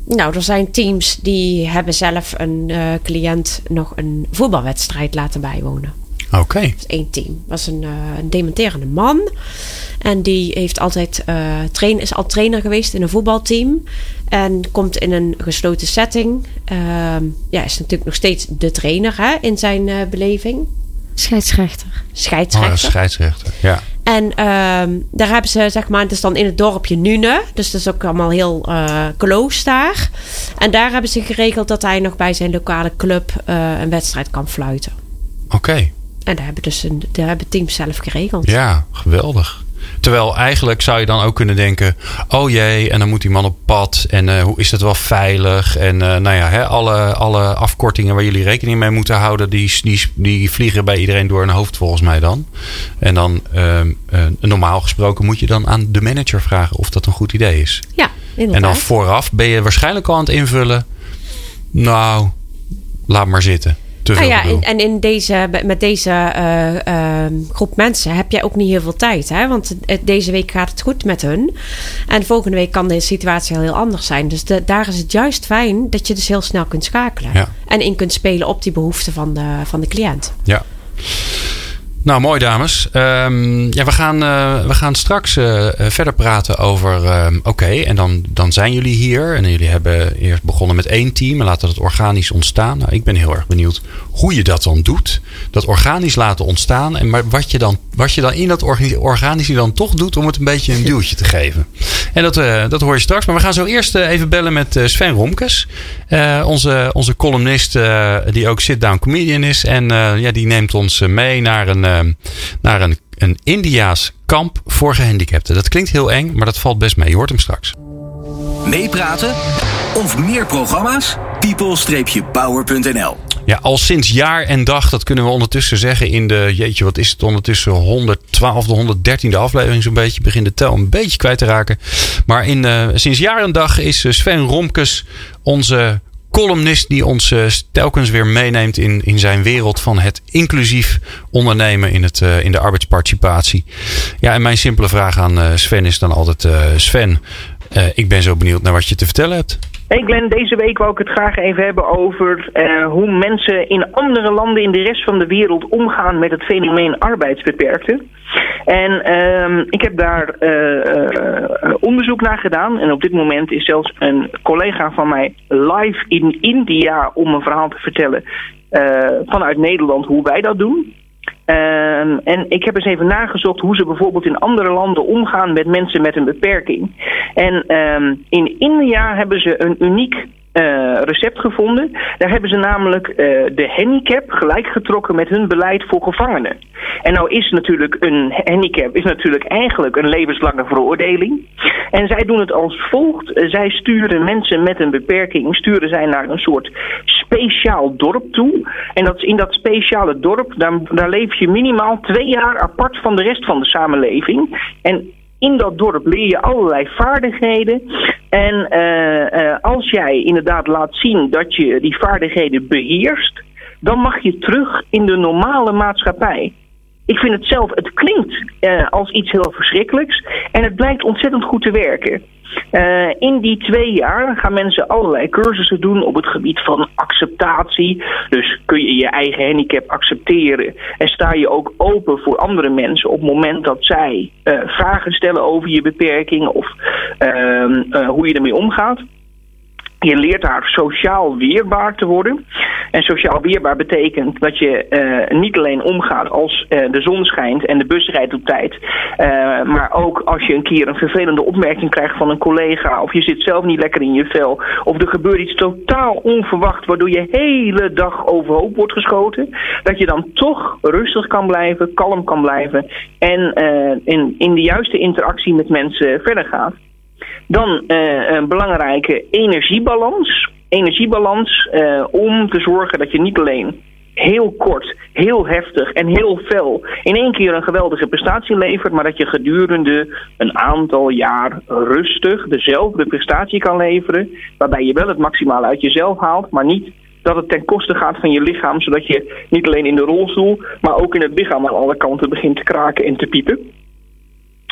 nou, er zijn teams die hebben zelf een eh, cliënt nog een voetbalwedstrijd laten bijwonen. Oké. Dat is één team. Dat was een, eh, een dementerende man. En die heeft altijd, eh, train, is al trainer geweest in een voetbalteam. En komt in een gesloten setting. Ehm, ja, is natuurlijk nog steeds de trainer hè, in zijn beleving. Scheidsrechter. Oh, Scheidsrechter. ja, scheidsrechter. Ja. En ehm, daar hebben ze, zeg maar, het is dan in het dorpje Nune. Dus dat is ook allemaal heel eh close daar. En daar hebben ze geregeld dat hij nog bij zijn lokale club eh, een wedstrijd kan fluiten. Oké. En daar hebben, dus een, daar hebben teams zelf geregeld. Ja, geweldig. Terwijl eigenlijk zou je dan ook kunnen denken: oh jee, en dan moet die man op pad. En eh, hoe is dat wel veilig? En eh, nou ja, hè, alle, alle afkortingen waar jullie rekening mee moeten houden, die, die, die vliegen bij iedereen door hun hoofd volgens mij dan. En dan, ehm, eh, normaal gesproken, moet je dan aan de manager vragen of dat een goed idee is. Ja, En inderdaad. dan vooraf ben je waarschijnlijk al aan het invullen. Nou, laat maar zitten. Te Ah ja, en, in deze, met deze eh, ehm, groep mensen heb jij ook niet heel veel tijd. Hè? Want deze week gaat het goed met hun. En volgende week kan de situatie al heel anders zijn. Dus de- daar is het juist fijn dat je dus heel snel kunt schakelen. Ja. En in kunt spelen op die behoeften van de, van de cliënt. Ja. Nou, mooi dames. Ehm, ja, we, gaan, eh, we gaan straks eh, eh, verder praten over... ehm, Oké, en dan, dan zijn jullie hier. En jullie hebben eerst begonnen met één team. En laten het organisch ontstaan. Nou, ik ben heel erg benieuwd hoe je dat dan doet. Dat organisch laten ontstaan. En maar wat je dan, wat je dan in dat orga- organisch dan toch doet... om het een beetje een *laughs* duwtje te geven. En dat, dat hoor je straks. Maar we gaan zo eerst even bellen met Sven Romkes. Onze, onze columnist die ook sit-down comedian is. En ja, die neemt ons mee naar een, naar een, een Indiaas kamp voor gehandicapten. Dat klinkt heel eng, maar dat valt best mee. Je hoort hem straks. Meepraten of meer programma's? people-power.nl. Ja, al sinds jaar en dag, dat kunnen we ondertussen zeggen in de, jeetje, wat is het ondertussen, 112e, 113e aflevering zo'n beetje. Begin de tel een beetje kwijt te raken. Maar in, uh, sinds jaar en dag is Sven Romkes onze columnist die ons uh, telkens weer meeneemt in, in zijn wereld van het inclusief ondernemen in, het, uh, in de arbeidsparticipatie. Ja, en mijn simpele vraag aan uh, Sven is dan altijd: Sven, ik ben zo benieuwd naar wat je te vertellen hebt. Hey Glenn, deze week wou ik het graag even hebben over uh, hoe mensen in andere landen in de rest van de wereld omgaan met het fenomeen arbeidsbeperkte. En uh, ik heb daar uh, onderzoek naar gedaan. En op dit moment is zelfs een collega van mij live in India om een verhaal te vertellen vanuit Nederland hoe wij dat doen. Um, en ik heb eens even nagezocht hoe ze bijvoorbeeld in andere landen omgaan met mensen met een beperking. En um, in India hebben ze een uniek uh, recept gevonden. Daar hebben ze namelijk uh, de handicap gelijkgetrokken met hun beleid voor gevangenen. En nou is natuurlijk een handicap is natuurlijk eigenlijk een levenslange veroordeling. En zij doen het als volgt. Zij sturen mensen met een beperking sturen zij naar een soort speciaal dorp toe. En dat in dat speciale dorp, daar, daar leef je minimaal twee jaar apart van de rest van de samenleving. En in dat dorp leer je allerlei vaardigheden. En uh, uh, als jij inderdaad laat zien dat je die vaardigheden beheerst, dan mag je terug in de normale maatschappij. Ik vind het zelf, het klinkt uh, als iets heel verschrikkelijks en het blijkt ontzettend goed te werken. Uh, in die twee jaar gaan mensen allerlei cursussen doen op het gebied van acceptatie. Dus kun je je eigen handicap accepteren en sta je ook open voor andere mensen op het moment dat zij uh, vragen stellen over je beperking of uh, hoe je ermee omgaat. Je leert daar sociaal weerbaar te worden. En sociaal weerbaar betekent dat je uh, niet alleen omgaat als uh, de zon schijnt en de bus rijdt op tijd. Uh, maar ook als je een keer een vervelende opmerking krijgt van een collega. Of je zit zelf niet lekker in je vel. Of er gebeurt iets totaal onverwacht waardoor je hele dag overhoop wordt geschoten. Dat je dan toch rustig kan blijven, kalm kan blijven. En in, in de juiste interactie met mensen verder gaat. Dan uh, een belangrijke energiebalans. Energiebalans uh, om te zorgen dat je niet alleen heel kort, heel heftig en heel fel in één keer een geweldige prestatie levert, maar dat je gedurende een aantal jaar rustig dezelfde prestatie kan leveren, waarbij je wel het maximale uit jezelf haalt, maar niet dat het ten koste gaat van je lichaam, zodat je niet alleen in de rolstoel, maar ook in het lichaam aan alle kanten begint te kraken en te piepen.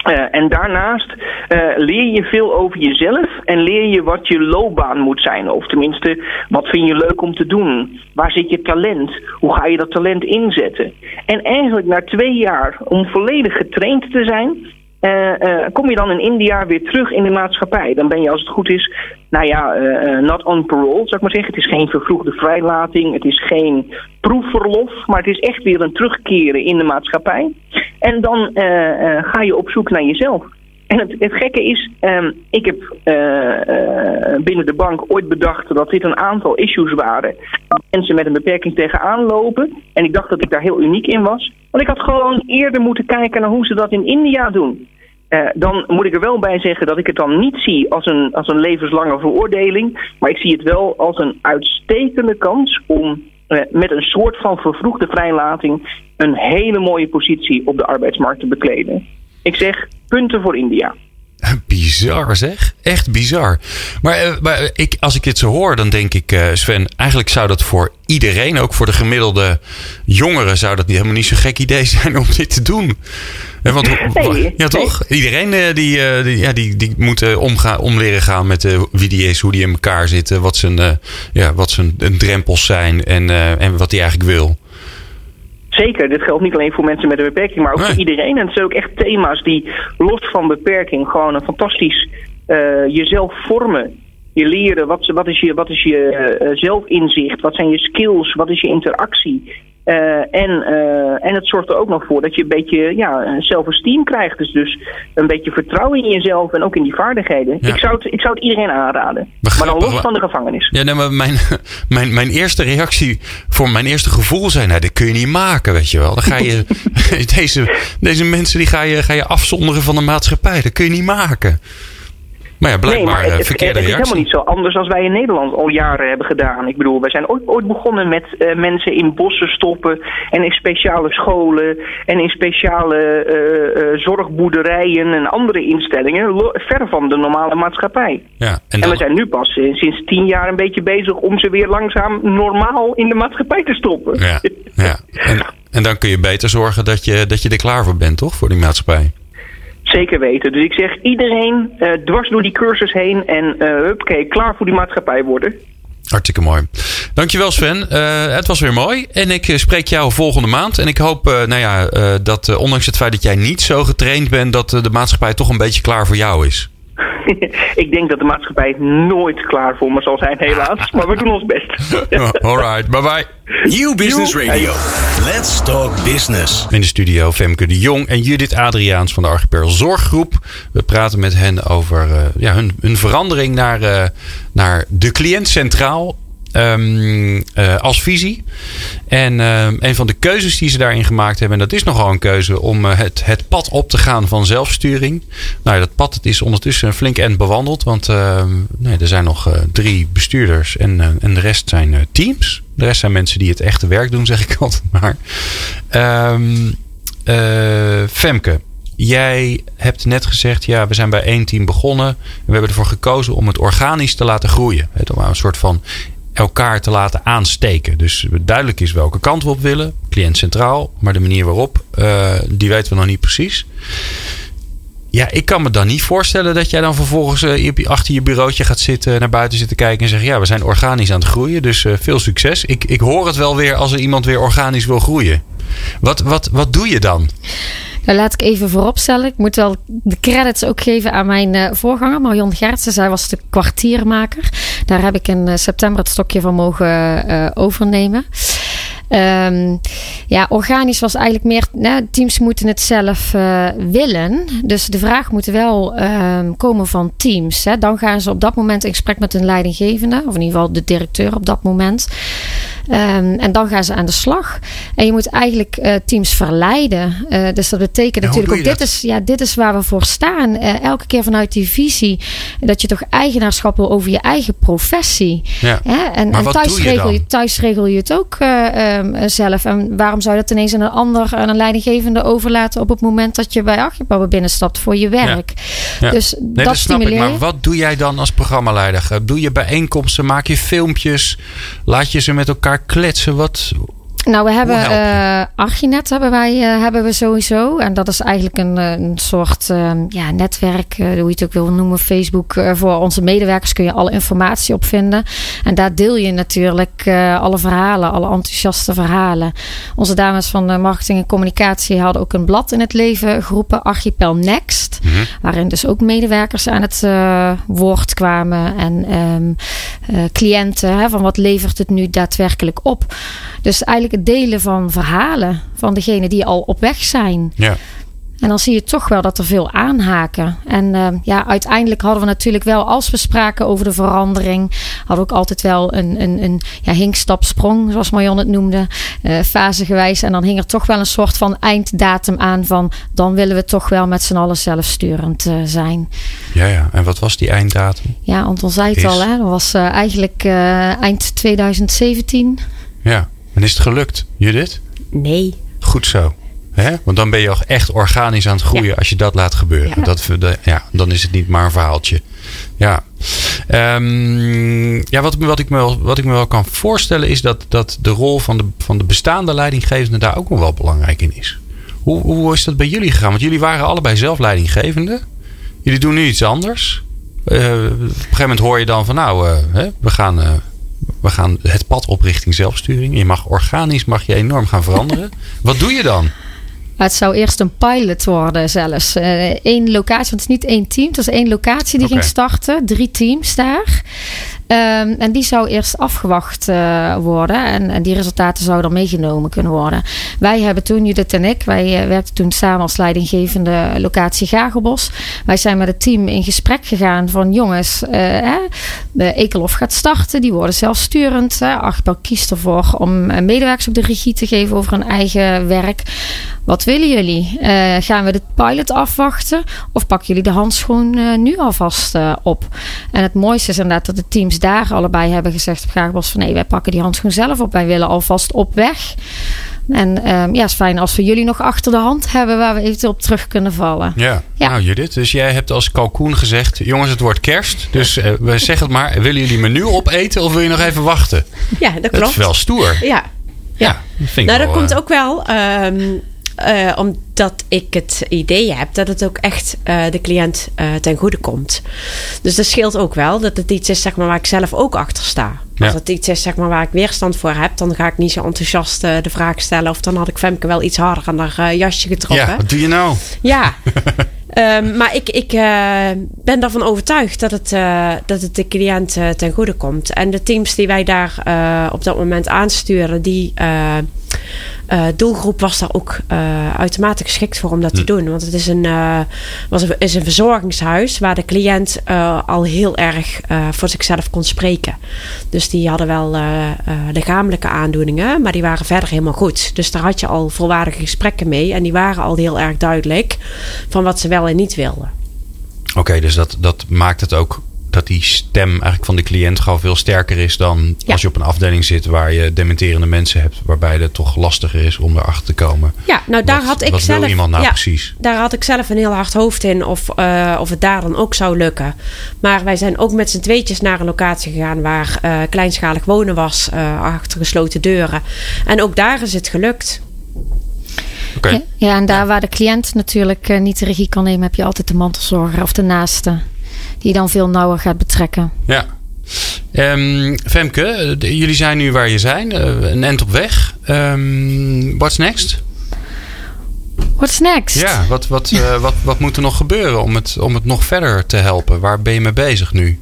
Uh, en daarnaast uh, leer je veel over jezelf en leer je wat je loopbaan moet zijn. Of tenminste, wat vind je leuk om te doen? Waar zit je talent? Hoe ga je dat talent inzetten? En eigenlijk na twee jaar om volledig getraind te zijn, uh, kom je dan in India weer terug in de maatschappij. Dan ben je als het goed is, nou ja, uh, not on parole, zou ik maar zeggen. Het is geen vervroegde vrijlating, het is geen proefverlof, maar het is echt weer een terugkeren in de maatschappij. En dan ga je op zoek naar jezelf. En het, het gekke is, um, ik heb binnen de bank ooit bedacht dat dit een aantal issues waren. Mensen met een beperking tegenaan lopen. En ik dacht dat ik daar heel uniek in was. Want ik had gewoon eerder moeten kijken naar hoe ze dat in India doen. Uh, dan moet ik er wel bij zeggen dat ik het dan niet zie als een, als een levenslange veroordeling. Maar ik zie het wel als een uitstekende kans om met een soort van vervroegde vrijlating een hele mooie positie op de arbeidsmarkt te bekleden. Ik zeg punten voor India. *laughs* Bizar zeg. Echt bizar. Maar, uh, maar ik, als ik dit zo hoor, dan denk ik, uh, Sven, eigenlijk zou dat voor iedereen, ook voor de gemiddelde jongeren, zou dat niet, helemaal niet zo'n gek idee *laughs* zijn om dit te doen. En want, nee, ja, toch? Nee. Iedereen die, die, ja, die, die moet omgaan, om leren gaan met wie die is, hoe die in elkaar zitten, wat zijn, ja, wat zijn drempels zijn en, en wat hij eigenlijk wil. Zeker, dit geldt niet alleen voor mensen met een beperking, maar ook nee. voor iedereen. En het zijn ook echt thema's die los van beperking gewoon een fantastisch uh, jezelf vormen. Je leren, wat, wat is je, wat is je uh, zelfinzicht, wat zijn je skills, wat is je interactie. Uh, en, uh, en het zorgt er ook nog voor dat je een beetje ja, zelfesteem krijgt. Dus, dus een beetje vertrouwen in jezelf en ook in die vaardigheden. Ja. Ik, zou het, ik zou het iedereen aanraden. Begrijp, maar dan los van de gevangenis. Ja, nee, maar mijn, *laughs* mijn, mijn eerste reactie voor mijn eerste gevoel zijn: nou, dat kun je niet maken, weet je wel. Dan ga je, *laughs* *laughs* deze, deze mensen die ga je, ga je afzonderen van de maatschappij. Dat kun je niet maken. Maar ja, blijkbaar nee, maar het, verkeerde het is helemaal niet zo anders als wij in Nederland al jaren hebben gedaan. Ik bedoel, wij zijn ooit, ooit begonnen met eh, mensen in bossen stoppen en in speciale scholen en in speciale eh, eh, zorgboerderijen en andere instellingen, ver van de normale maatschappij. Ja, en we zijn nu pas eh, sinds tien jaar een beetje bezig om ze weer langzaam normaal in de maatschappij te stoppen. ja, ja. *laughs* En, en dan kun je beter zorgen dat je, dat je er klaar voor bent, toch? Voor die maatschappij. Zeker weten. Dus ik zeg iedereen eh, dwars door die cursus heen en uh, huppakee, klaar voor die maatschappij worden. Hartstikke mooi. Dankjewel Sven. Uh, het was weer mooi. En ik spreek jou volgende maand. En ik hoop nou ja, dat ondanks het feit dat jij niet zo getraind bent... dat de maatschappij toch een beetje klaar voor jou is. *laughs* ik denk dat de maatschappij nooit klaar voor me zal zijn, helaas. Maar we doen ons best. *laughs* Alright, bye bye. New Business Radio. Let's talk business. In de studio Femke de Jong en Judith Adriaans van de Archipel Zorggroep. We praten met hen over uh, ja, hun, hun verandering naar, uh, naar de cliënt centraal. Um, uh, als visie. En uh, een van de keuzes die ze daarin gemaakt hebben, en dat is nogal een keuze om uh, het, het pad op te gaan van zelfsturing. Nou, dat pad het is ondertussen flink end bewandeld, want ehm, nee, er zijn nog drie bestuurders en, en de rest zijn teams. De rest zijn mensen die het echte werk doen, zeg ik *laughs* altijd maar. Femke, Jij hebt net gezegd, ja, we zijn bij één team begonnen. En we hebben ervoor gekozen om het organisch te laten groeien. Om een soort van elkaar te laten aansteken. Dus duidelijk is welke kant we op willen. Cliënt centraal. Maar de manier waarop, uh, die weten we nog niet precies. Ja, ik kan me dan niet voorstellen dat jij dan vervolgens uh, achter je bureautje gaat zitten, naar buiten zitten kijken en zeggen: Ja, we zijn organisch aan het groeien, dus uh, veel succes. Ik, ik hoor het wel weer als er iemand weer organisch wil groeien. Wat, wat, wat doe je dan? Nou, laat ik even vooropstellen. Ik moet wel de credits ook geven aan mijn uh, voorganger, Marion Gertsen. Zij was de kwartiermaker. Daar heb ik in uh, september het stokje van mogen uh, overnemen. Um, ja, organisch was eigenlijk meer. Nou, teams moeten het zelf uh, willen. Dus de vraag moet wel um, komen van teams. Hè. Dan gaan ze op dat moment in gesprek met een leidinggevende, of in ieder geval de directeur op dat moment. Um, en dan gaan ze aan de slag. En je moet eigenlijk uh, teams verleiden. Uh, dus dat betekent natuurlijk ook: dit is, ja, dit is waar we voor staan. Uh, elke keer vanuit die visie. Dat je toch eigenaarschap wil over je eigen professie. Ja. Hè? En, Maar en thuis, je regel je, thuis regel je het ook um, zelf. En waarom zou je dat ineens aan een ander, aan een leidinggevende overlaten op het moment dat je bij Archipel binnenstapt voor je werk? Ja. Dus Nee, dat dat snap ik. stimuleer je. Maar wat doe jij dan als programmaleider? Doe je bijeenkomsten? Maak je filmpjes? Laat je ze met elkaar kletsen? Wat, Nou, we hebben eh Archinet hebben wij eh, hebben we sowieso. En dat is eigenlijk een, eh, een soort eh, ja, netwerk, hoe je het ook wil noemen, Facebook. voor onze medewerkers kun je alle informatie op vinden. En daar deel je natuurlijk alle verhalen, alle enthousiaste verhalen. Onze dames van marketing en communicatie hadden ook een blad in het leven geroepen, Archipel Next. Mhm. Waarin dus ook medewerkers aan het woord kwamen en ehm, eh, cliënten. Hè, van wat levert het nu daadwerkelijk op? Dus eigenlijk het delen van verhalen van degenen die al op weg zijn. ja. En dan zie je toch wel dat er veel aanhaken. En uh, ja, uiteindelijk hadden we natuurlijk wel, als we spraken over de verandering, hadden we ook altijd wel een, een, een ja, hinkstapsprong, zoals Marion het noemde, uh, fasegewijs. En dan hing er toch wel een soort van einddatum aan van, dan willen we toch wel met z'n allen zelfsturend uh, zijn. ja, ja. En wat was die einddatum? Ja, Anton zei het Is- al, hè? dat was uh, eigenlijk eind 2017. Ja. En is het gelukt, Judith? Nee. Goed zo. Hè? Want dan ben je ook echt organisch aan het groeien Ja. als je dat laat gebeuren. Ja. Dat, de- ja, dan is het niet maar een verhaaltje. Ja, Ehm, ja wat, wat, ik me wel, wat ik me wel kan voorstellen is dat, dat de rol van de, van de bestaande leidinggevende daar ook nog wel belangrijk in is. Hoe, hoe is dat bij jullie gegaan? Want jullie waren allebei zelf leidinggevende. Jullie doen nu iets anders. Eh, op een gegeven moment hoor je dan van nou, eh, hè, we, gaan, eh, we gaan het pad op richting zelfsturing. Je mag organisch mag je enorm gaan veranderen. *laughs* Wat doe je dan? Het zou eerst een pilot worden zelfs. Eén locatie, want het is niet één team. Het was één locatie die ging starten. Drie teams daar. Ehm, en die zou eerst afgewacht uh, worden. En, en, die resultaten zouden meegenomen kunnen worden. Wij hebben toen, Judith en ik, wij uh, werkten toen samen als leidinggevende locatie Gagelbos. Wij zijn met het team in gesprek gegaan van jongens, uh, de Ekelhof gaat starten. Die worden zelfsturend. Archipel kiest ervoor om medewerkers op de regie te geven over hun eigen werk. Wat willen jullie? Gaan we de pilot afwachten? Of pakken jullie de handschoen nu alvast op? En het mooiste is inderdaad dat de teams daar allebei hebben gezegd op Graagbos van nee, wij pakken die handschoen zelf op. Wij willen alvast op weg. En um, ja, het is fijn als we jullie nog achter de hand hebben waar we eventueel op terug kunnen vallen. Ja, ja. nou Judith, dus jij hebt als kalkoen gezegd, jongens het wordt kerst. Dus uh, we zeggen het maar, willen jullie menu opeten of wil je nog even wachten? Ja, dat klopt. Dat is wel stoer. Ja. Ja, ja. dat vind ik nou, wel, dat komt uh, ook wel... Um, uh, omdat ik het idee heb dat het ook echt uh, de cliënt uh, ten goede komt. Dus dat scheelt ook wel dat het iets is zeg maar, waar ik zelf ook achter sta. Ja. Als het iets is zeg maar, waar ik weerstand voor heb, dan ga ik niet zo enthousiast de vraag stellen. Of dan had ik Femke wel iets harder aan haar jasje getrokken. Ja, wat doe je nou? Ja. Um, *laughs* maar ik, ik uh, ben daarvan overtuigd dat het, uh, dat het de cliënt uh, ten goede komt. En de teams die wij daar op dat moment aansturen, die doelgroep was daar ook uitermate geschikt voor om dat te doen. Want het is een, was een, is een verzorgingshuis waar de cliënt al heel erg voor zichzelf kon spreken. Dus die hadden wel lichamelijke aandoeningen, maar die waren verder helemaal goed. Dus daar had je al volwaardige gesprekken mee. En die waren al heel erg duidelijk van wat ze wel en niet wilden. Oké, okay, dus dat, dat maakt het ook dat die stem eigenlijk van de cliënt gewoon veel sterker is dan ja. als je op een afdeling zit waar je dementerende mensen hebt, waarbij het toch lastiger is om erachter te komen. Ja, nou daar wat, had ik wat zelf. Wil iemand nou ja, precies? Daar had ik zelf een heel hard hoofd in of, uh, of het daar dan ook zou lukken. Maar wij zijn ook met z'n tweetjes naar een locatie gegaan waar uh, kleinschalig wonen was, uh, achter gesloten deuren. En ook daar is het gelukt. Okay. Ja, ja, en daar waar de cliënt natuurlijk uh, niet de regie kan nemen, heb je altijd de mantelzorger of de naaste. Die dan veel nauwer gaat betrekken. Ja. Um, Femke, de, jullie zijn nu waar je zijn. Uh, een end op weg. Um, what's next? What's next? Ja, wat, wat, uh, wat, wat moet er nog gebeuren om het, om het nog verder te helpen? Waar ben je mee bezig nu?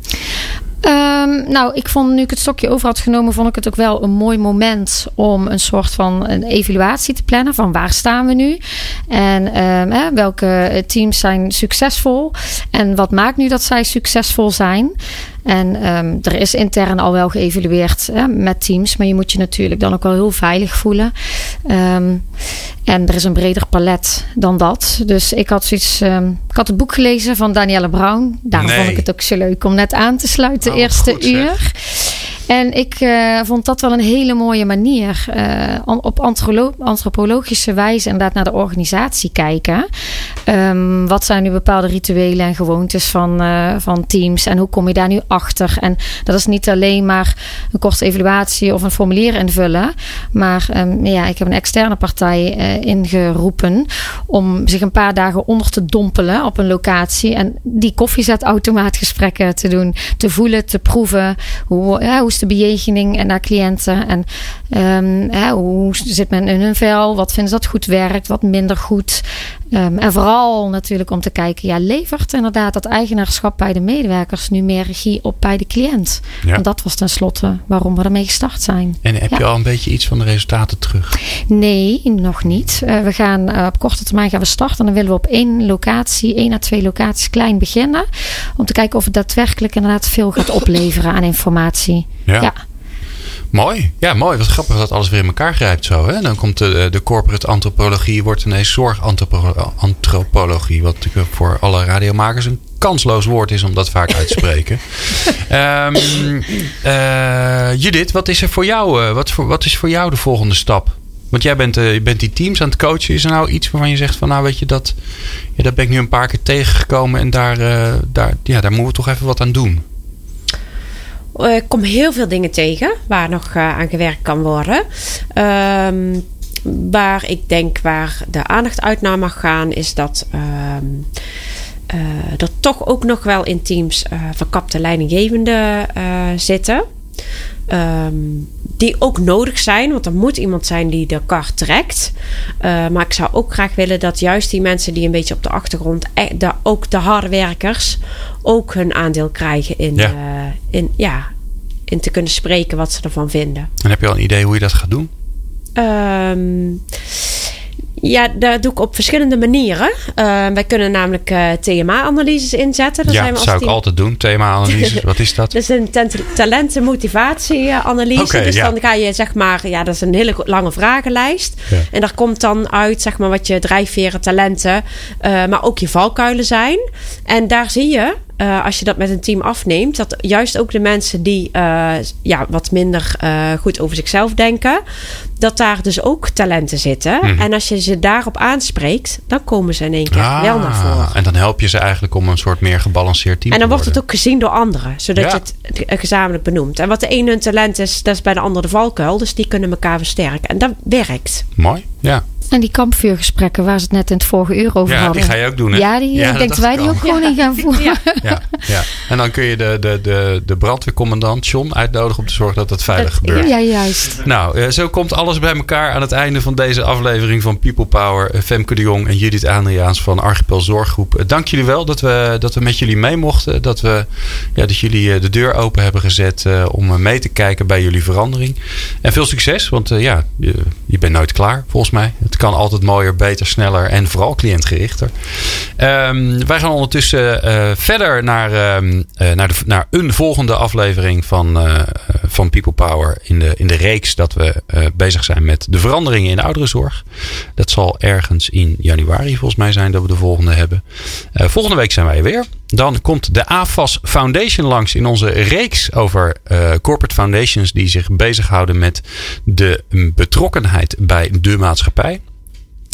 Um, nou, ik vond nu ik het stokje over had genomen, vond ik het ook wel een mooi moment om een soort van een evaluatie te plannen van waar staan we nu en hè, welke teams zijn succesvol en wat maakt nu dat zij succesvol zijn. En um, er is intern al wel geëvalueerd hè, met teams, maar je moet je natuurlijk dan ook wel heel veilig voelen. Um, en er is een breder palet dan dat. Dus ik had zoiets. Um, ik had het boek gelezen van Danielle Brown. Daarom Nee. vond ik het ook zo leuk om net aan te sluiten, Oh, eerste goed zeg. En ik uh, vond dat wel een hele mooie manier. Uh, op antropolo antropologische wijze inderdaad naar de organisatie kijken. Um, wat zijn nu bepaalde rituelen en gewoontes van, uh, van teams? En hoe kom je daar nu achter? En dat is niet alleen maar een korte evaluatie of een formulier invullen. Maar um, ja, ik heb een externe partij ingeroepen om zich een paar dagen onder te dompelen op een locatie. En die koffiezetautomaatgesprekken te doen. Te voelen, te proeven. Hoe, ja, de bejegening naar cliënten? En um, ja, hoe zit men in hun vel? Wat vinden ze dat goed werkt? Wat minder goed? Um, en vooral natuurlijk om te kijken, ja, levert inderdaad dat eigenaarschap bij de medewerkers nu meer regie op bij de cliënt? Ja. En dat was tenslotte waarom we ermee gestart zijn. En heb Ja. je al een beetje iets van de resultaten terug? Nee, nog niet. Uh, we gaan uh, op korte termijn gaan we starten. En dan willen we op één locatie, één à twee locaties klein beginnen. Om te kijken of het daadwerkelijk inderdaad veel gaat opleveren aan informatie. Ja. Ja. Mooi. Ja, mooi. Wat grappig dat alles weer in elkaar grijpt zo. Hè? Dan komt de, de corporate antropologie, wordt ineens zorgantropologie. Wat natuurlijk voor alle radiomakers een kansloos woord is om dat vaak uit te spreken. um, *laughs* uh, Judith, wat is er voor jou? Uh, wat, voor, wat is voor jou de volgende stap? Want jij bent, uh, je bent die teams aan het coachen. Is er nou iets waarvan je zegt van nou weet je dat, ja, dat ben ik nu een paar keer tegengekomen en daar, daar, ja, daar moeten we toch even wat aan doen? Uh, ik kom heel veel dingen tegen waar nog uh, aan gewerkt kan worden. Um, waar ik denk waar de aandacht uit naar mag gaan, is dat um, er toch ook nog wel in teams verkapte leidinggevenden zitten. Um, die ook nodig zijn, want er moet iemand zijn die de kar trekt. Uh, maar ik zou ook graag willen dat juist die mensen die een beetje op de achtergrond, de, ook de harde werkers, ook hun aandeel krijgen in, Ja. uh, in, ja, in te kunnen spreken wat ze ervan vinden. En heb je al een idee hoe je dat gaat doen? Ehm, ja, dat doe ik op verschillende manieren. Uh, wij kunnen namelijk uh, TMA-analyses inzetten. Daar ja, zijn we dat zou ik altijd doen. TMA-analyses, *laughs* wat is dat? dat is een talent- en motivatieanalyse. Okay, dus ja. dan ga je zeg maar, ja, dat is een hele lange vragenlijst. Ja. En daar komt dan uit zeg maar wat je drijfveren, talenten, uh, maar ook je valkuilen zijn. En daar zie je uh, als je dat met een team afneemt, dat juist ook de mensen die uh, ja, wat minder uh, goed over zichzelf denken, dat daar dus ook talenten zitten. Mm. En als je ze daarop aanspreekt, dan komen ze in één keer ah, wel naar voren. En dan help je ze eigenlijk om een soort meer gebalanceerd team en te dan wordt het ook gezien door anderen, zodat ja. je het gezamenlijk benoemt. En wat de ene hun talent is, dat is bij de ander de valkuil. Dus die kunnen elkaar versterken. En dat werkt. Mooi, ja. En die kampvuurgesprekken waar ze het net in het vorige uur over ja, hadden. die ga je ook doen, hè? Ja, die, ik denk dat wij die ook gewoon in gaan voeren. Ja. *laughs* ja. Ja, En dan kun je de, de, de, de brandweercommandant John uitnodigen om te zorgen dat het veilig gebeurt. Ja, juist. Nou, eh, zo komt alles bij elkaar aan het einde van deze aflevering van People Power. Eh, Femke de Jong en Judith Adriaans van Archipel Zorggroep. Eh, dank jullie wel dat we, dat we met jullie mee mochten. Dat, we, ja, dat jullie de deur open hebben gezet om mee te kijken bij jullie verandering. En veel succes, want ja, je, bent nooit klaar volgens mij. Het kan altijd mooier, beter, sneller en vooral cliëntgerichter. Um, wij gaan ondertussen uh, verder naar, uh, naar, de, naar een volgende aflevering van, uh, van People Power. In de, in de reeks dat we bezig zijn met de veranderingen in de ouderenzorg. Dat zal ergens in januari volgens mij zijn dat we de volgende hebben. volgende week zijn wij weer. Dan komt de AFAS Foundation langs in onze reeks over corporate foundations die zich bezighouden met de betrokkenheid bij de maatschappij.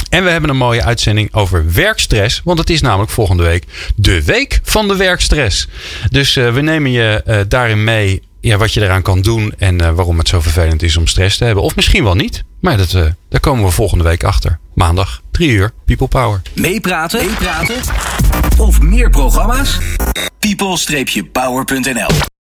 En we hebben een mooie uitzending over werkstress. Want het is namelijk volgende week de week van de werkstress. Dus uh, we nemen je uh, daarin mee ja, wat je eraan kan doen. En uh, waarom het zo vervelend is om stress te hebben. Of misschien wel niet. Maar dat, daar komen we volgende week achter. Maandag, 3 uur, People Power. Meepraten? Meepraten? Of meer programma's? people-power.nl